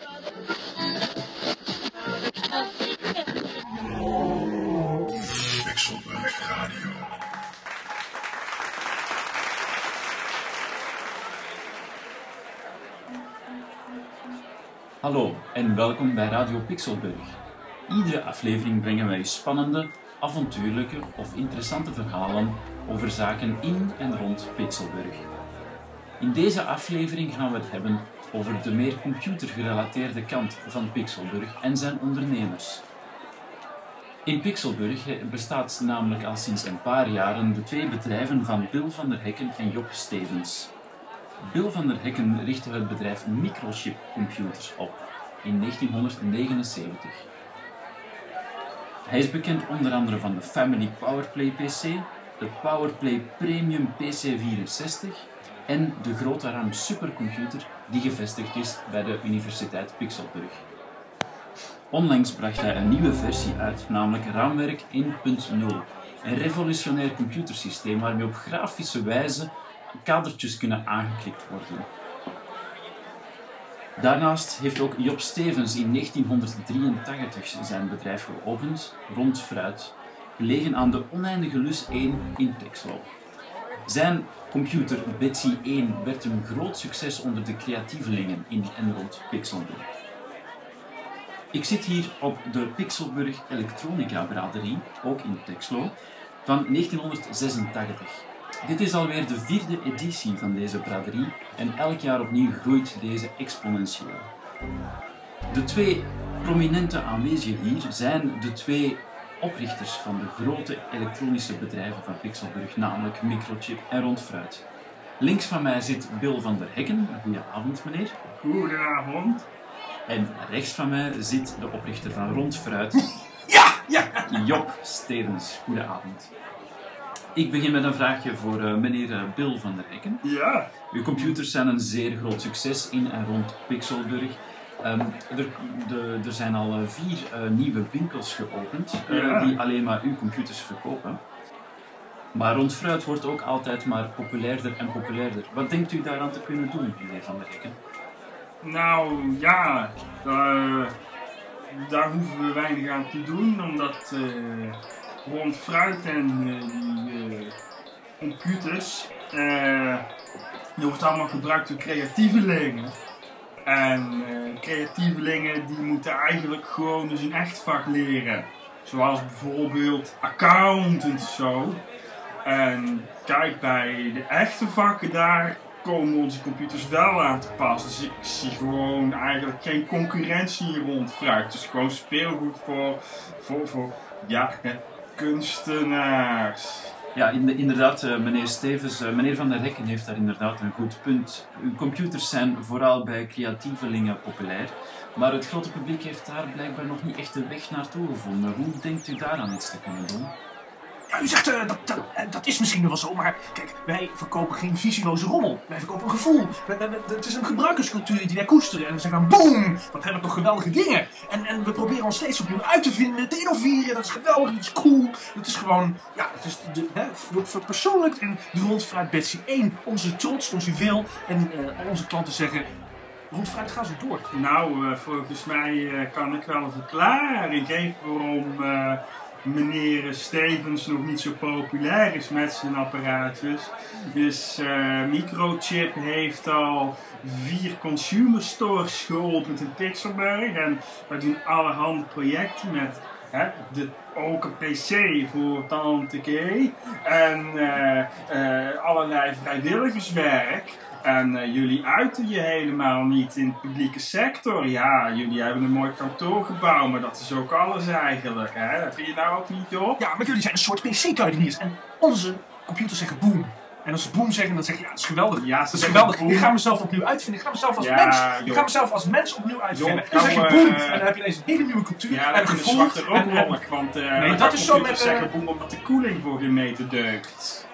Radio. Hallo en welkom bij Radio Pixelburg. Iedere aflevering brengen wij spannende, avontuurlijke of interessante verhalen over zaken in en rond Pixelburg. In deze aflevering gaan we het hebben over de meer computergerelateerde kant van Pixelburg en zijn ondernemers. In Pixelburg bestaat namelijk al sinds een paar jaren de twee bedrijven van Bill van der Hekken en Job Stevens. Bill van der Hekken richtte het bedrijf Microchip Computers op in 1979. Hij is bekend onder andere van de Family Powerplay PC, de Powerplay Premium PC64 en de grote RAM supercomputer die gevestigd is bij de Universiteit Pixelburg. Onlangs bracht hij een nieuwe versie uit, namelijk Raamwerk 1.0, een revolutionair computersysteem waarmee op grafische wijze kadertjes kunnen aangeklikt worden. Daarnaast heeft ook Job Stevens in 1983 zijn bedrijf geopend, Rond Fruit, gelegen aan de oneindige Lus 1 in Texlo. Zijn computer Betsy 1 werd een groot succes onder de creatievelingen in en rond Pixelburg. Ik zit hier op de Pixelburg Elektronica Braderie, ook in Texlo, van 1986. Dit is alweer de vierde editie van deze braderie en elk jaar opnieuw groeit deze exponentieel. De twee prominente aanwezigen hier zijn de twee oprichters van de grote elektronische bedrijven van Pixelburg, namelijk Microchip en Rondfruit. Links van mij zit Bill van der Hekken. Goedenavond, meneer. Goedenavond. En rechts van mij zit de oprichter van Rondfruit, Ja, ja. Job Stevens. Goedenavond. Ik begin met een vraagje voor eh, meneer eh, Bill van der Hekken. Ja. Uw computers zijn een zeer groot succes in en rond Pixelburg. Ehm, er, de, er zijn al eh, vier eh, nieuwe winkels geopend eh, die alleen maar uw computers verkopen. Maar rond fruit wordt ook altijd maar populairder en populairder. Wat denkt u daaraan te kunnen doen, meneer Van der Hekken? Nou, ja. eh, daar hoeven we weinig aan te doen, omdat rond fruit en die computers, die wordt allemaal gebruikt door creatievelingen. En eh, creatievelingen die moeten eigenlijk gewoon dus een echt vak leren. Zoals bijvoorbeeld accountant zo. En kijk, bij de echte vakken daar komen onze computers wel aan te pas. Dus ik zie gewoon eigenlijk geen concurrentie hier rond fruit. Het is gewoon speelgoed voor, voor, voor ja, kunstenaars. Ja, in- inderdaad, eh, meneer Stevens, eh, meneer Van der Hekken heeft daar inderdaad een goed punt. Computers zijn vooral bij creatievelingen populair, maar het grote publiek heeft daar blijkbaar nog niet echt de weg naartoe gevonden. Hoe denkt u daaraan iets te kunnen doen? U zegt eh, dat, dat, eh, dat is misschien wel zo, maar kijk, wij verkopen geen visieloze rommel. Wij verkopen een gevoel. We- het is een gebruikerscultuur die wij koesteren. En we zeggen boom, wat hebben we toch geweldige dingen. En, en we proberen ons steeds opnieuw uit te vinden, te innoveren. Dat is geweldig, is cool. Het is gewoon, ja, het is de, hè, in de rondvraag Betsy 1. Onze trots, ons juweel. En eh, al onze klanten zeggen, rondvraag, ga zo door. Nou, eh, volgens mij eh, kan ik wel een verklaring geven waarom eh, meneer Stevens nog niet zo populair is met zijn apparaatjes. Dus eh, Microchip heeft al vier consumer stores geopend in Pixelburg. En wij doen allerhande projecten met hè, de, ook een PC voor Tante K. En eh, eh, allerlei vrijwilligerswerk. En eh, jullie uiten je helemaal niet in de publieke sector. Ja, jullie hebben een mooi kantoorgebouw, maar dat is ook alles eigenlijk. Hè? Dat vind je nou ook niet op? Ja, maar jullie zijn een soort PC-kruideniers. En onze computers zeggen boom. En als ze boom zeggen, dan zeg je, ja, dat is geweldig. Ja, dat is geweldig. boom. Ik ga mezelf opnieuw uitvinden. Ik ga mezelf als Ja, mens. Ik ga mezelf als mens opnieuw uitvinden. Joh, dan zeg je boom. eh, en dan heb je ineens een hele nieuwe cultuur. Ja, en gevoel. En- en- want eh Nee, dat is zo met, zeggen boem omdat de koeling voor geen meter deugt.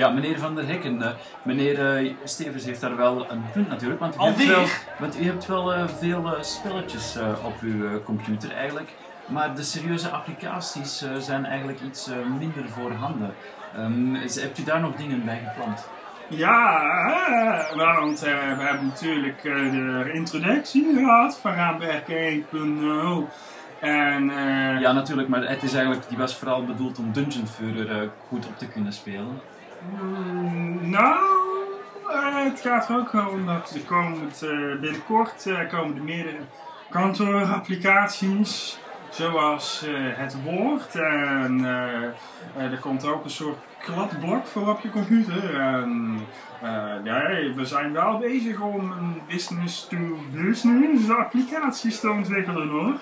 Ja, meneer Van der Hekken, eh, meneer eh, Stevens heeft daar wel een punt natuurlijk. Want u hebt wel, want u hebt wel eh, veel eh, spelletjes op uw computer eigenlijk. Maar de serieuze applicaties zijn eigenlijk iets minder voorhanden. Is- hebt u daar nog dingen bij gepland? Ja, want we hebben natuurlijk de introductie gehad van Raamwerk 1.0. En Ja, natuurlijk, maar het is eigenlijk, die was vooral bedoeld om Dungeon Führer goed op te kunnen spelen. Mm, nou, eh, het gaat er ook om dat er komt eh, binnenkort eh, komen er meerdere kantoorapplicaties. Zoals het woord. En er komt ook een soort kladblok voor op je computer. En nee, we zijn wel bezig om een business-to-business applicaties te ontwikkelen hoor.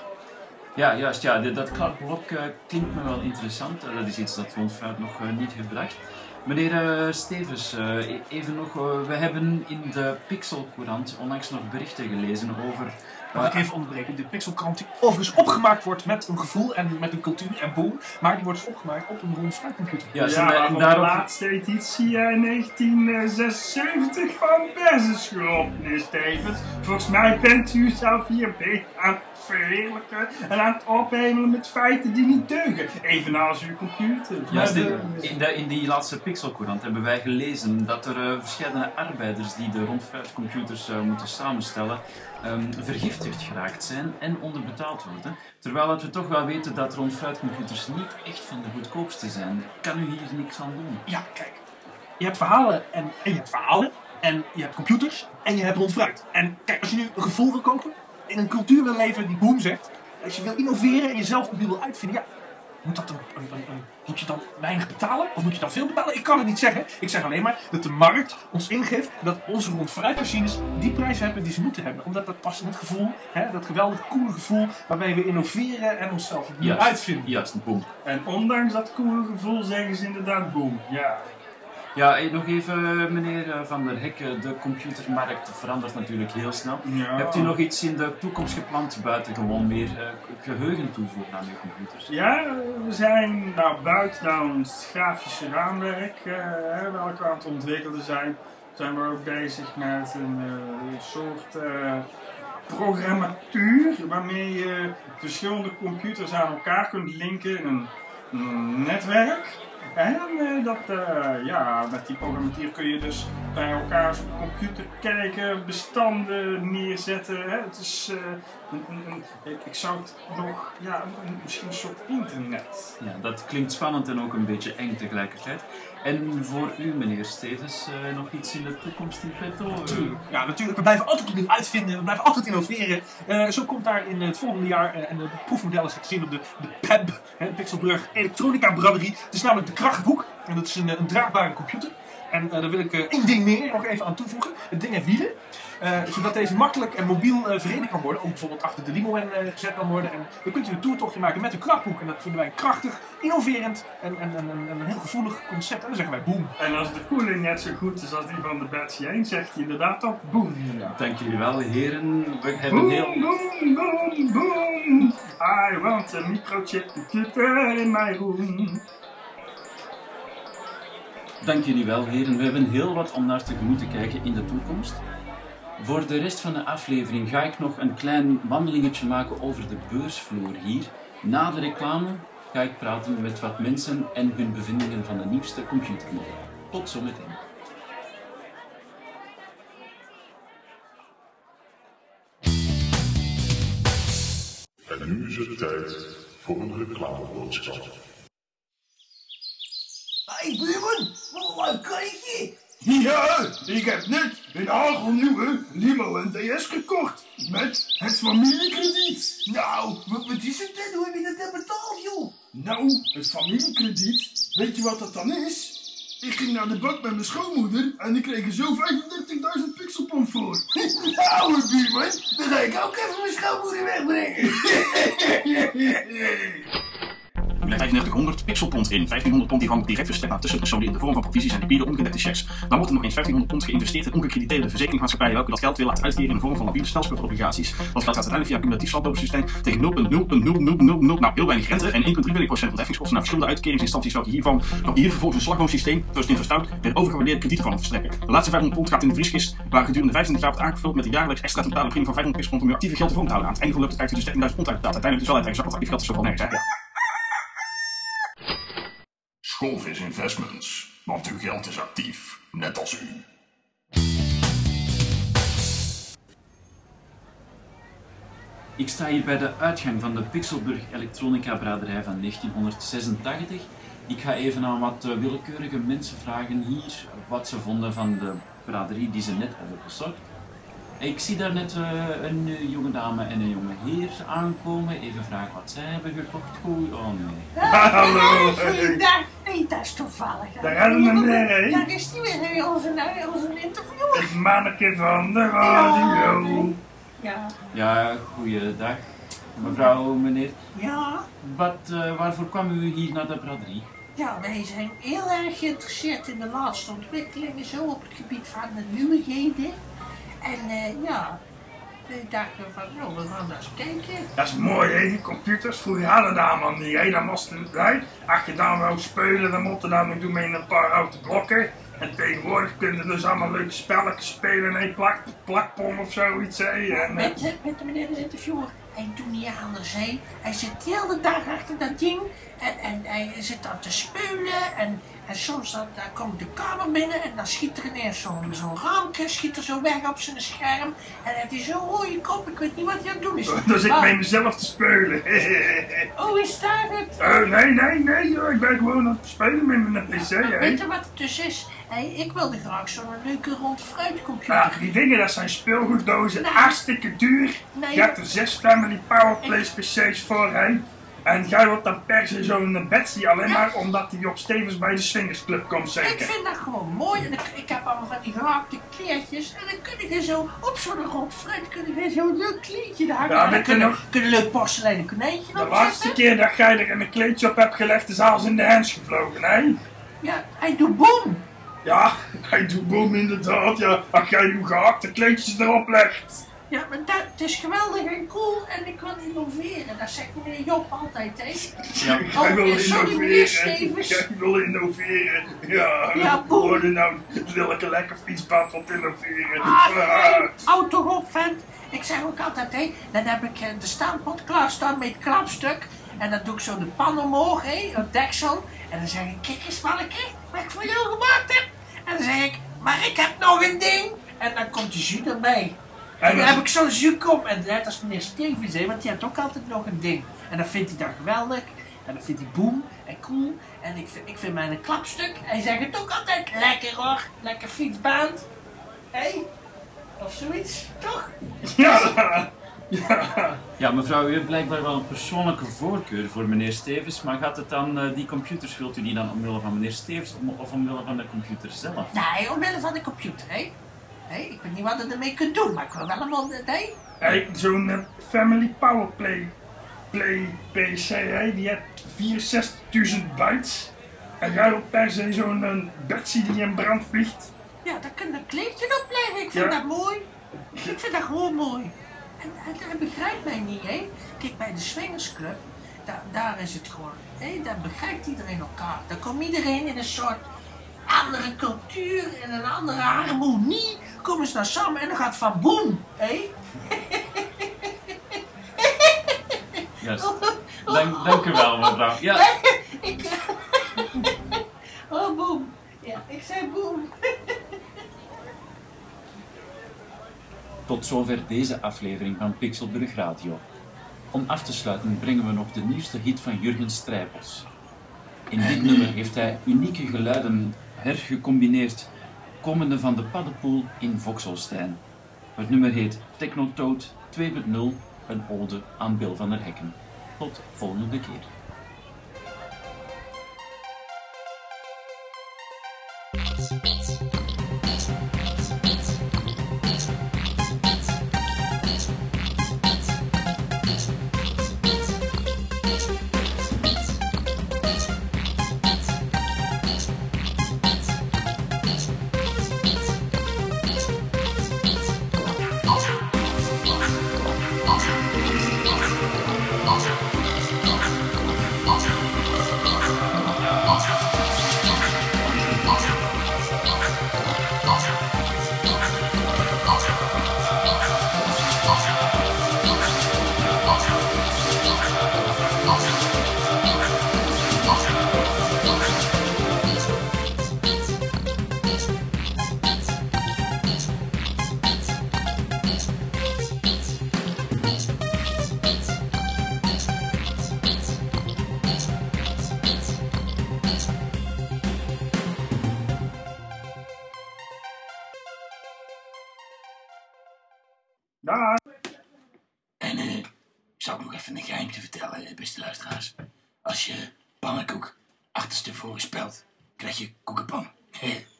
Ja, juist, ja, dat kladblok klinkt me wel interessant. Dat is iets dat Rondfruit nog niet heeft bedacht. Meneer eh, Stevens, eh, e- even nog, eh, we hebben in de Pixel-courant onlangs nog berichten gelezen over... Mag ik even onderbreken? De Pixelkrant die overigens opgemaakt wordt met een gevoel en met een cultuur en boom. Maar die wordt dus opgemaakt op een rond fruitcomputer. Ja, Ja, en, van de daarop- laatste editie eh, 1976 van Basisschool, meneer Stevens. Volgens mij bent u zelf hier bezig aan het verheerlijken en aan het ophemelen met feiten die niet deugen. Evenals uw computer. Juist, Maar in, de- in, de- in die laatste Pixel-courant hebben wij gelezen dat er eh, verschillende arbeiders die de rondfruitcomputers eh, moeten samenstellen, ehm, vergiftigd geraakt zijn en onderbetaald worden. Terwijl dat we toch wel weten dat rondfruitcomputers niet echt van de goedkoopste zijn. Kan u hier niks aan doen? Ja, kijk. Je hebt verhalen en, je hebt verhalen. En je hebt computers en je hebt rond fruit. En kijk, als je nu een gevoel wil kopen, in een cultuur wil leven die boom zegt. Als je wil innoveren en jezelf opnieuw wil uitvinden, ja. Moet, dat een- moet je dan weinig betalen? Of moet je dan veel betalen? Ik kan het niet zeggen. Ik zeg alleen maar dat de markt ons ingeeft dat onze rond fruitmachines die prijs hebben die ze moeten hebben. Omdat dat past in het gevoel, hè, dat geweldige, coole gevoel waarbij we innoveren en onszelf opnieuw Juist. uitvinden. Juist, boom. En ondanks dat coole gevoel zeggen ze inderdaad boom. Ja. Ja, eh, nog even, eh, meneer eh, Van der Hek. De computermarkt verandert natuurlijk heel snel. ja. Hebt u nog iets in de toekomst gepland buiten gewoon meer eh, geheugen toevoegen aan uw computers? Ja, we zijn nou, buiten ons grafische raamwerk, eh, welke we aan het ontwikkelen zijn, zijn we ook bezig met een soort eh, programmatuur waarmee je verschillende computers aan elkaar kunt linken in een netwerk. En eh, dat, eh, ja, met die programmatuur kun je dus bij elkaar op de computer kijken, bestanden neerzetten. Hè. Het is, eh, een, ik, zou het nog, ja, misschien een soort internet. Ja, dat klinkt spannend en ook een beetje eng tegelijkertijd. En voor u, meneer Stevens, eh, nog iets in de toekomst in petto? Eh. Ja, natuurlijk. We blijven altijd opnieuw uitvinden. We blijven altijd innoveren. Eh, zo komt daar in het volgende jaar, eh, en de proefmodellen zijn te zien op de, de PEB, hè, Pixelburg Elektronica Braderie. Het is namelijk de krachtboek. En dat is een, een draagbare computer. En eh, daar wil ik eh, één ding meer nog even aan toevoegen. Het ding heeft wielen. eh, zodat deze makkelijk en mobiel eh verreden kan worden. Ook bijvoorbeeld achter de limo en gezet kan worden. En dan kunt u een toertochtje maken met een krachtboek. En dat vinden wij krachtig, innoverend en, en, en, en een heel gevoelig concept. En dan zeggen wij boom. En als de koeling net zo goed is als die van de Betsy 1, zegt hij inderdaad ook boom. Dank jullie wel, heren. We hebben Boom, heel... boom, boom, boom. I want a microchip computer in my room. Dank jullie wel, heren. We hebben heel wat om naar tegemoet te kijken in de toekomst. Voor de rest van de aflevering ga ik nog een klein wandelingetje maken over de beursvloer hier. Na de reclame ga ik praten met wat mensen en hun bevindingen van de nieuwste computermodellen. Tot zometeen. En nu is het tijd voor een reclameboodschap. Hey buurman, wat een leuk karretje. Ja, ik heb net een hagelnieuwe Limo NTS gekocht. Met het familiekrediet. Nou, wat, wat is het dan? Hoe heb je dat dan betaald, joh? Nou, het familiekrediet, weet je wat dat dan is? Ik ging naar de bank met mijn schoonmoeder en ik kreeg er zo 35.000 pixelpomp voor. Nou, buurman, dan ga ik ook even mijn schoonmoeder wegbrengen. U legt 3500 pixelpond in. 1500 pond die gewoon direct verstrekt aan tussenpersonen in de vorm van provisies en debiele ongedekte checks. Dan wordt er nog eens 1500 pond geïnvesteerd in ongecrediteerde verzekeringsmaatschappijen welke dat geld willen laten uitkeren in de vorm van labiele stelselspultobligaties. Dat geld gaat uiteindelijk via cumulatief saldosysteem tegen 0,00000, nou heel weinig rente en 1,3 procent heffingskosten naar verschillende uitkeringsinstanties welke hiervan, welke hier vervolgens een slagboomsysteem, zoals in verstout, met overgewaardeerde kredieten van verstrekken. De laatste 500 pond gaat in de vrieskist waar gedurende 25 jaar wordt aangevuld met een jaarlijks extra totale premie van 500 pixelpond om uw actieve geld te houden. Aan het einde van de dus 13.000 pond uitbetaald. Uiteindelijk dus wel uittrekken, want actief geld is zoveel nergens. Scholvis Investments, want uw geld is actief. Net als u. Ik sta hier bij de uitgang van de Pixelburg Elektronica Braderij van 1986. Ik ga even aan wat eh, willekeurige mensen vragen hier wat ze vonden van de braderie die ze net hebben bezocht. Ik zie daar net eh, een eh, jonge dame en een jonge heer aankomen. Even vragen wat zij hebben gekocht. Goed, oh nee. Hallo. Goeiedag. Hey, dat is toevallig. Daar gaan we weer, hè? Daar is die weer, onze, onze interviewer. Het manneke van de radio. Ja. Ja, goeiedag. Mevrouw, meneer. Ja. Wat, eh, waarvoor kwam u hier naar de braderie? Ja, wij zijn heel erg geïnteresseerd in de laatste ontwikkelingen zo op het gebied van de nieuwigheden. En eh, ja, we dachten van, nou, we gaan daar eens kijken. Dat is mooi, hè, die computers. Vroeger hadden dat allemaal niet, hè. Dat moest het uit. Als je dan wou spelen, dan mocht je dat nog doen met een paar houten blokken. En tegenwoordig kunnen dus allemaal leuke spelletjes spelen. hè. plak, plakpom of zoiets, hè. En, eh, Met, de- met de meneer de interviewer. Hij doet niet anders, hè. Hij zit de hele dag achter dat ding. En, en hij zit dan te spelen. En, en soms dan, dan komt de kamer binnen. En dan schiet er ineens zo'n zo'n raamke. Schiet er zo weg op zijn scherm. En dan heeft hij zo'n rode kop. Ik weet niet wat hij aan het doen is. dan zit ik bij mezelf te spelen. Oh, is daar het? Oh, nee, nee, nee, joh. Ik ben gewoon aan het spelen met mijn pc. Weet je wat het dus is? Hé, ik wilde graag zo'n leuke rond fruitcomputer. Ja, die dingen, dat zijn speelgoeddozen. Nee. Hartstikke duur. Nee. Je hebt er zes Family Powerplace PC's voor, hè. En jij wilt dan per se zo'n Betsy alleen maar omdat die op Stevens bij de Swingers Club komt, Ik zeker. vind dat gewoon mooi. En ik, ik heb allemaal van die gehaakte kleertjes. En dan kun je zo op zo'n rond fruit kun je zo'n leuk kleedje daar. Ja, en dan weet je kun je, nog- kun je een leuk porseleinen konijntje De laatste keer dat jij er een kleedje op hebt gelegd, is alles in de hens gevlogen, hè? Ja, hij doet boom. Ja, hij doet boom inderdaad, ja. Als jij uw gehakte kleedjes erop legt. Ja, maar dat, het is geweldig en cool. En ik wil innoveren. Dat zegt meneer Job altijd, hè. Ja, wil Oh, sorry, meneer. Stevens. Jij wil innoveren. Ja, Ja, boem. worden nou welke lekker van het innoveren. Ah, Ah. houd toch op, vent. Ik zeg ook altijd, hé, dan heb ik eh, de staanpot klaarstaan met het klapstuk. En dan doe ik zo de pan omhoog, hé, het deksel. En dan zeg ik, kijk eens, manneke, wat ik voor jou gemaakt heb. En dan zeg ik, maar ik heb nog een ding. En dan komt de jus erbij. En dan heb ik zo'n jus-kop. En net als meneer Stevens, hè, want die heeft ook altijd nog een ding. En dan vindt hij dat geweldig. En dan vindt hij boem en cool. En ik vind, ik vind mijn klapstuk. Hij zegt het ook altijd, lekker hoor, lekker fietsband. Hé? Of zoiets, toch? Ja, ja. Ja, mevrouw, u hebt blijkbaar wel een persoonlijke voorkeur voor meneer Stevens, maar gaat het dan, eh, die computers, wilt u die dan omwille van meneer Stevens om- of omwille van de computer zelf? Nee, omwille van de computer, hè? Hé, ik weet niet wat je ermee kunt doen, maar ik wil wel een man, hè? Hey, zo'n eh, Family Powerplay Play PC, hè, die heeft 64.000 bytes. En jij wilt per se zo'n eh, Betsy die in brand vliegt. Ja, daar kun je een kleedje op leggen. Ik vind Ja. dat mooi. Ik vind dat gewoon mooi. En, en hij begrijpt mij niet, hè? Kijk, bij de Swingersclub, daar, daar is het gewoon, hè? Daar begrijpt iedereen elkaar. Daar komt iedereen in een soort andere cultuur en een andere harmonie. Komen ze daar samen en dan gaat van boem? Juist. Dank, dank u wel, mevrouw. Ja, ik... oh, boem. Ja, ik zei boem. tot zover deze aflevering van Pixelburg Radio. Om af te sluiten brengen we nog de nieuwste hit van Jurgen Strijpels. In dit nummer heeft hij unieke geluiden hergecombineerd, komende van de paddenpoel in Vokselstein. Het nummer heet Technotoad 2.0, een ode aan Bill van der Hekken. Tot volgende keer. Even een geheimte vertellen, eh, beste luisteraars. Als je pannenkoek achterste voor spelt, krijg je koekenpan.